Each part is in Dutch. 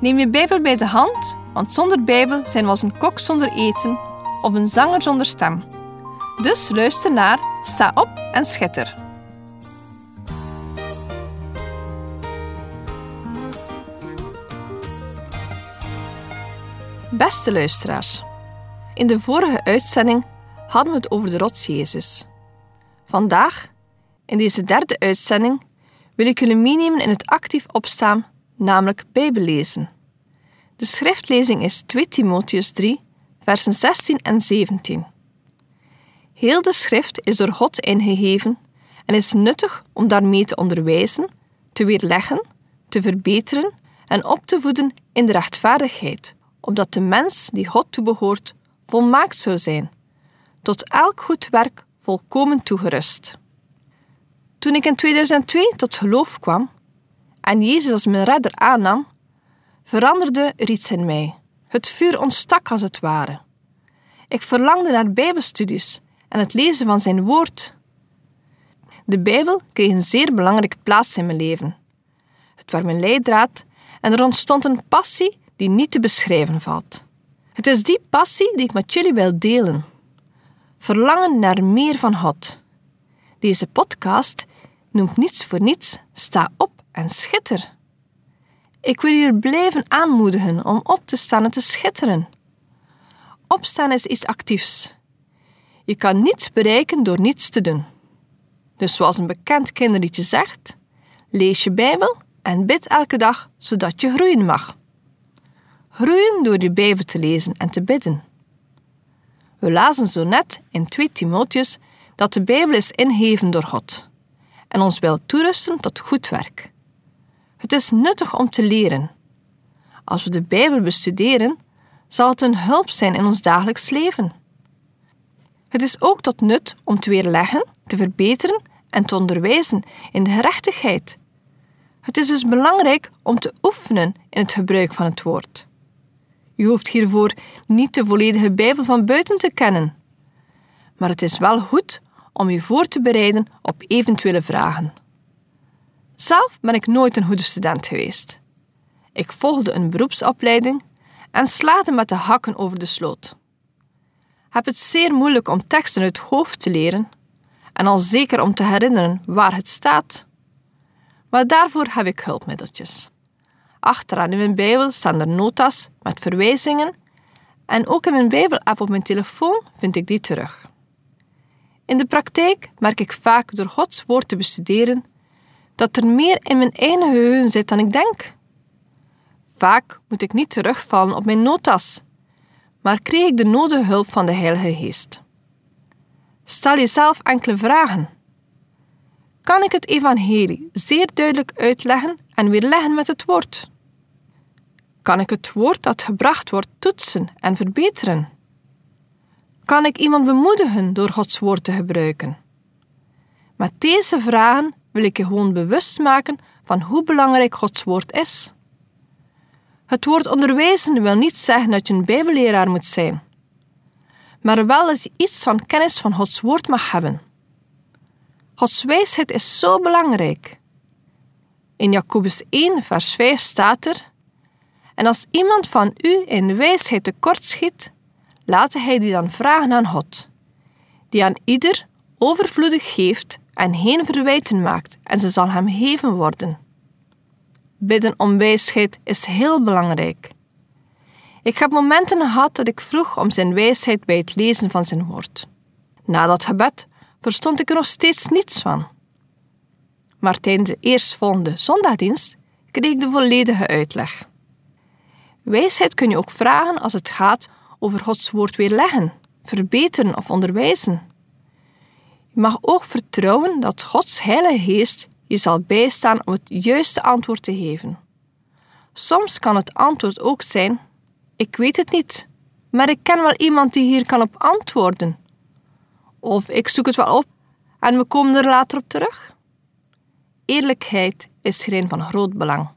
Neem je Bijbel bij de hand, want zonder Bijbel zijn we als een kok zonder eten of een zanger zonder stem. Dus luister naar, sta op en schitter. Beste luisteraars, in de vorige uitzending hadden we het over de rots Jezus. Vandaag, in deze derde uitzending, wil ik jullie meenemen in het actief opstaan, namelijk Bijbellezen. De schriftlezing is 2 Timotheus 3, versen 16 en 17. Heel de schrift is door God ingegeven en is nuttig om daarmee te onderwijzen, te weerleggen, te verbeteren en op te voeden in de rechtvaardigheid, opdat de mens die God toebehoort volmaakt zou zijn, tot elk goed werk volkomen toegerust. Toen ik in 2002 tot geloof kwam en Jezus als mijn redder aannam, veranderde er iets in mij. Het vuur ontstak als het ware. Ik verlangde naar Bijbelstudies en het lezen van zijn woord. De Bijbel kreeg een zeer belangrijke plaats in mijn leven. Het was mijn leidraad en er ontstond een passie die niet te beschrijven valt. Het is die passie die ik met jullie wil delen. Verlangen naar meer van God. Deze podcast noemt niets voor niets: sta op en schitter. Ik wil jullie blijven aanmoedigen om op te staan en te schitteren. Opstaan is iets actiefs. Je kan niets bereiken door niets te doen. Dus zoals een bekend kinderliedje zegt, lees je Bijbel en bid elke dag zodat je groeien mag. Groeien door de Bijbel te lezen en te bidden. We lazen zo net in 2 Timotheus dat de Bijbel is ingeven door God en ons wil toerusten tot goed werk. Het is nuttig om te leren. Als we de Bijbel bestuderen, zal het een hulp zijn in ons dagelijks leven. Het is ook tot nut om te weerleggen, te verbeteren en te onderwijzen in de gerechtigheid. Het is dus belangrijk om te oefenen in het gebruik van het woord. Je hoeft hiervoor niet de volledige Bijbel van buiten te kennen. Maar het is wel goed om je voor te bereiden op eventuele vragen. Zelf ben ik nooit een goede student geweest. Ik volgde een beroepsopleiding en slaagde met de hakken over de sloot. Heb het zeer moeilijk om teksten uit het hoofd te leren en al zeker om te herinneren waar het staat. Maar daarvoor heb ik hulpmiddeltjes. Achteraan in mijn Bijbel staan er notas met verwijzingen en ook in mijn Bijbel-app op mijn telefoon vind ik die terug. In de praktijk merk ik vaak door Gods woord te bestuderen dat er meer in mijn eigen geheugen zit dan ik denk. Vaak moet ik niet terugvallen op mijn notas, maar kreeg ik de nodige hulp van de Heilige Geest. Stel jezelf enkele vragen. Kan ik het evangelie zeer duidelijk uitleggen en weerleggen met het woord? Kan ik het woord dat gebracht wordt toetsen en verbeteren? Kan ik iemand bemoedigen door Gods woord te gebruiken? Met deze vragen wil ik je gewoon bewust maken van hoe belangrijk Gods woord is. Het woord onderwijzen wil niet zeggen dat je een Bijbelleraar moet zijn, maar wel dat je iets van kennis van Gods woord mag hebben. Gods wijsheid is zo belangrijk. In Jacobus 1, vers 5 staat er: En als iemand van u in wijsheid tekortschiet, laat hij die dan vragen aan God, die aan ieder overvloedig geeft en geen verwijten maakt, en ze zal hem geven worden. Bidden om wijsheid is heel belangrijk. Ik heb momenten gehad dat ik vroeg om zijn wijsheid bij het lezen van zijn woord. Na dat gebed verstond ik er nog steeds niets van. Maar tijdens de eerstvolgende zondagdienst kreeg ik de volledige uitleg. Wijsheid kun je ook vragen als het gaat over Gods woord weerleggen, verbeteren of onderwijzen. Mag ook vertrouwen dat Gods Heilige Geest je zal bijstaan om het juiste antwoord te geven. Soms kan het antwoord ook zijn: Ik weet het niet, maar ik ken wel iemand die hier kan op antwoorden. Of ik zoek het wel op en we komen er later op terug. Eerlijkheid is hierin van groot belang.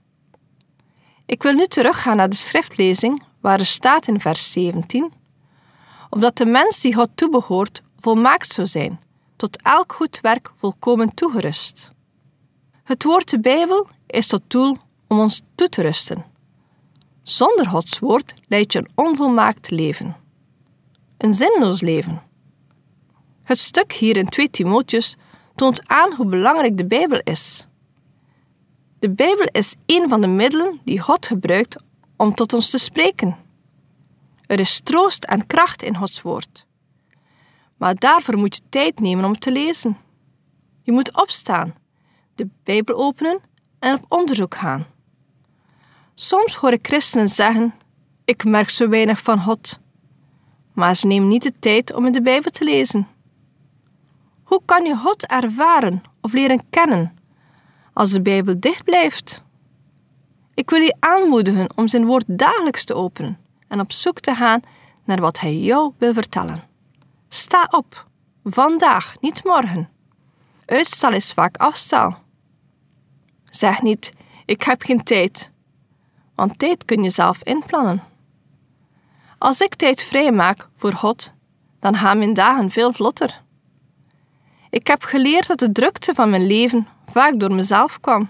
Ik wil nu teruggaan naar de schriftlezing waar er staat in vers 17: Opdat de mens die God toebehoort volmaakt zou zijn, tot elk goed werk volkomen toegerust. Het woord de Bijbel is tot doel om ons toe te rusten. Zonder Gods woord leidt je een onvolmaakt leven. Een zinloos leven. Het stuk hier in 2 Timotheus toont aan hoe belangrijk de Bijbel is. De Bijbel is een van de middelen die God gebruikt om tot ons te spreken. Er is troost en kracht in Gods woord. Maar daarvoor moet je tijd nemen om te lezen. Je moet opstaan, de Bijbel openen en op onderzoek gaan. Soms hoor ik christenen zeggen: Ik merk zo weinig van God. Maar ze nemen niet de tijd om in de Bijbel te lezen. Hoe kan je God ervaren of leren kennen als de Bijbel dicht blijft? Ik wil je aanmoedigen om zijn woord dagelijks te openen en op zoek te gaan naar wat hij jou wil vertellen. Sta op. Vandaag, niet morgen. Uitstel is vaak afstel. Zeg niet: Ik heb geen tijd. Want tijd kun je zelf inplannen. Als ik tijd vrijmaak voor God, dan gaan mijn dagen veel vlotter. Ik heb geleerd dat de drukte van mijn leven vaak door mezelf kwam.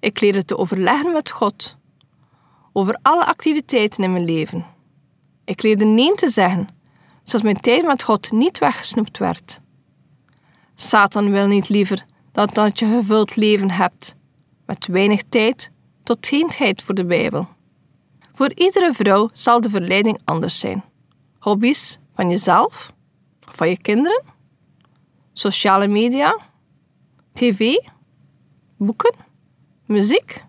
Ik leerde te overleggen met God over alle activiteiten in mijn leven. Ik leerde nee te zeggen, zodat mijn tijd met God niet weggesnoept werd. Satan wil niet liever dat, dat je gevuld leven hebt, met weinig tijd tot geen tijd voor de Bijbel. Voor iedere vrouw zal de verleiding anders zijn. Hobby's van jezelf van je kinderen, sociale media, tv, boeken, muziek.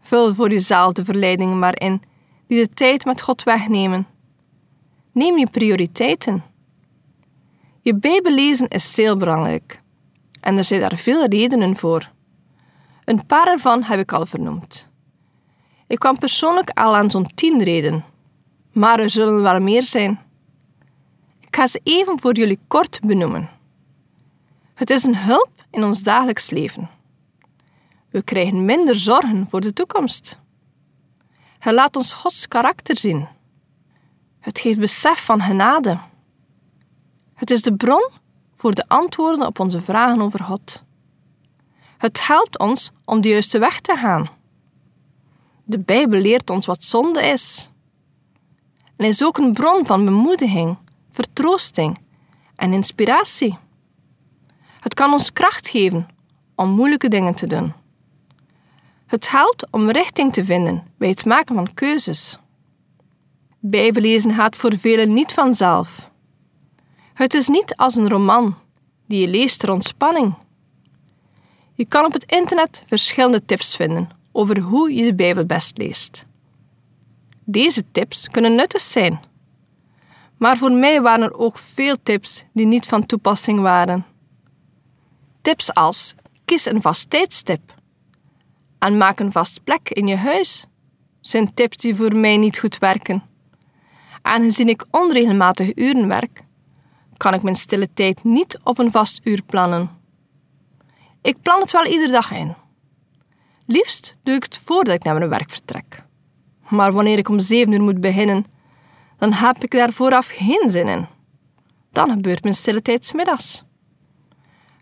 Vul voor jezelf de verleidingen maar in die de tijd met God wegnemen. Neem je prioriteiten. Je Bijbel lezen is zeer belangrijk en er zijn daar veel redenen voor. Een paar ervan heb ik al vernoemd. Ik kwam persoonlijk al aan zo'n tien redenen, maar er zullen wel meer zijn. Ik ga ze even voor jullie kort benoemen. Het is een hulp in ons dagelijks leven. We krijgen minder zorgen voor de toekomst. Het laat ons Gods karakter zien. Het geeft besef van genade. Het is de bron voor de antwoorden op onze vragen over God. Het helpt ons om de juiste weg te gaan. De Bijbel leert ons wat zonde is. En is ook een bron van bemoediging, vertroosting en inspiratie. Het kan ons kracht geven om moeilijke dingen te doen. Het helpt om richting te vinden bij het maken van keuzes. Bijbellezen gaat voor velen niet vanzelf. Het is niet als een roman die je leest ter ontspanning. Je kan op het internet verschillende tips vinden over hoe je de Bijbel best leest. Deze tips kunnen nuttig zijn. Maar voor mij waren er ook veel tips die niet van toepassing waren. Tips als kies een vast tijdstip en maak een vast plek in je huis zijn tips die voor mij niet goed werken. Aangezien ik onregelmatig uren werk, kan ik mijn stille tijd niet op een vast uur plannen. Ik plan het wel iedere dag in. Liefst doe ik het voordat ik naar mijn werk vertrek. Maar wanneer ik om zeven uur moet beginnen, dan heb ik daar vooraf geen zin in. Dan gebeurt mijn stille tijd smiddags.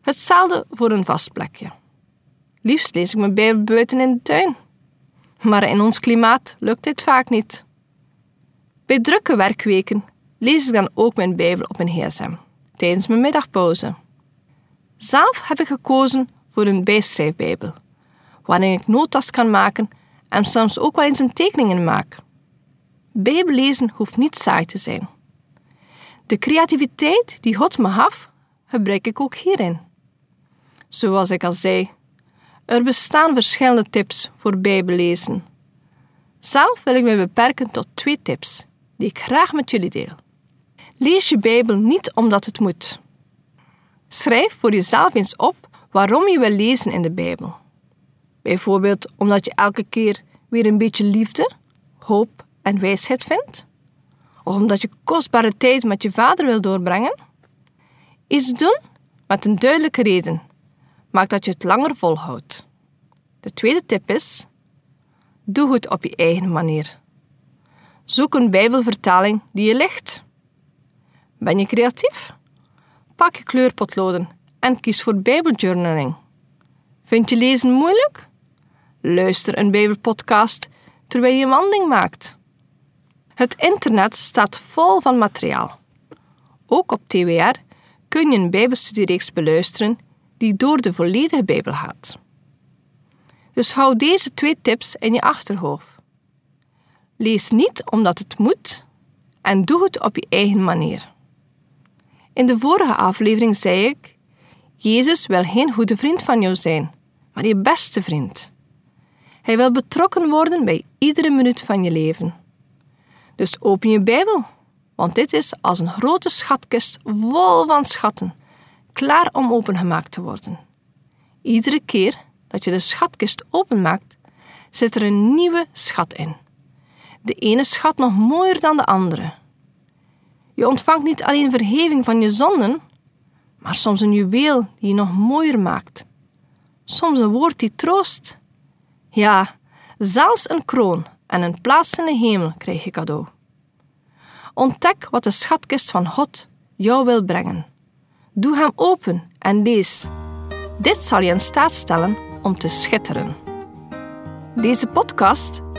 Hetzelfde voor een vast plekje. Liefst lees ik mijn Bijbel buiten in de tuin. Maar in ons klimaat lukt dit vaak niet. Bij drukke werkweken lees ik dan ook mijn Bijbel op mijn gsm, tijdens mijn middagpauze. Zelf heb ik gekozen voor een bijschrijfbijbel, waarin ik notas kan maken en soms ook wel eens een tekening in maak. Bijbellezen hoeft niet saai te zijn. De creativiteit die God me gaf, gebruik ik ook hierin. Zoals ik al zei, er bestaan verschillende tips voor bijbellezen. Zelf wil ik me beperken tot twee tips, die ik graag met jullie deel. Lees je Bijbel niet omdat het moet. Schrijf voor jezelf eens op waarom je wil lezen in de Bijbel. Bijvoorbeeld omdat je elke keer weer een beetje liefde, hoop en wijsheid vindt? Of omdat je kostbare tijd met je vader wil doorbrengen? Iets doen met een duidelijke reden maakt dat je het langer volhoudt. De tweede tip is: doe het op je eigen manier. Zoek een Bijbelvertaling die je ligt. Ben je creatief? Pak je kleurpotloden en kies voor Bijbeljournaling. Vind je lezen moeilijk? Luister een Bijbelpodcast terwijl je een wandeling maakt. Het internet staat vol van materiaal. Ook op TWR kun je een Bijbelstudiereeks beluisteren die door de volledige Bijbel gaat. Dus hou deze twee tips in je achterhoofd. Lees niet omdat het moet en doe het op je eigen manier. In de vorige aflevering zei ik: Jezus wil geen goede vriend van jou zijn, maar je beste vriend. Hij wil betrokken worden bij iedere minuut van je leven. Dus open je Bijbel, want dit is als een grote schatkist vol van schatten, klaar om opengemaakt te worden. Iedere keer dat je de schatkist openmaakt, zit er een nieuwe schat in. De ene schat nog mooier dan de andere. Je ontvangt niet alleen vergeving van je zonden, maar soms een juweel die je nog mooier maakt. Soms een woord die troost. Ja, zelfs een kroon en een plaats in de hemel krijg je cadeau. Ontdek wat de schatkist van God jou wil brengen. Doe hem open en lees. Dit zal je in staat stellen om te schitteren. Deze podcast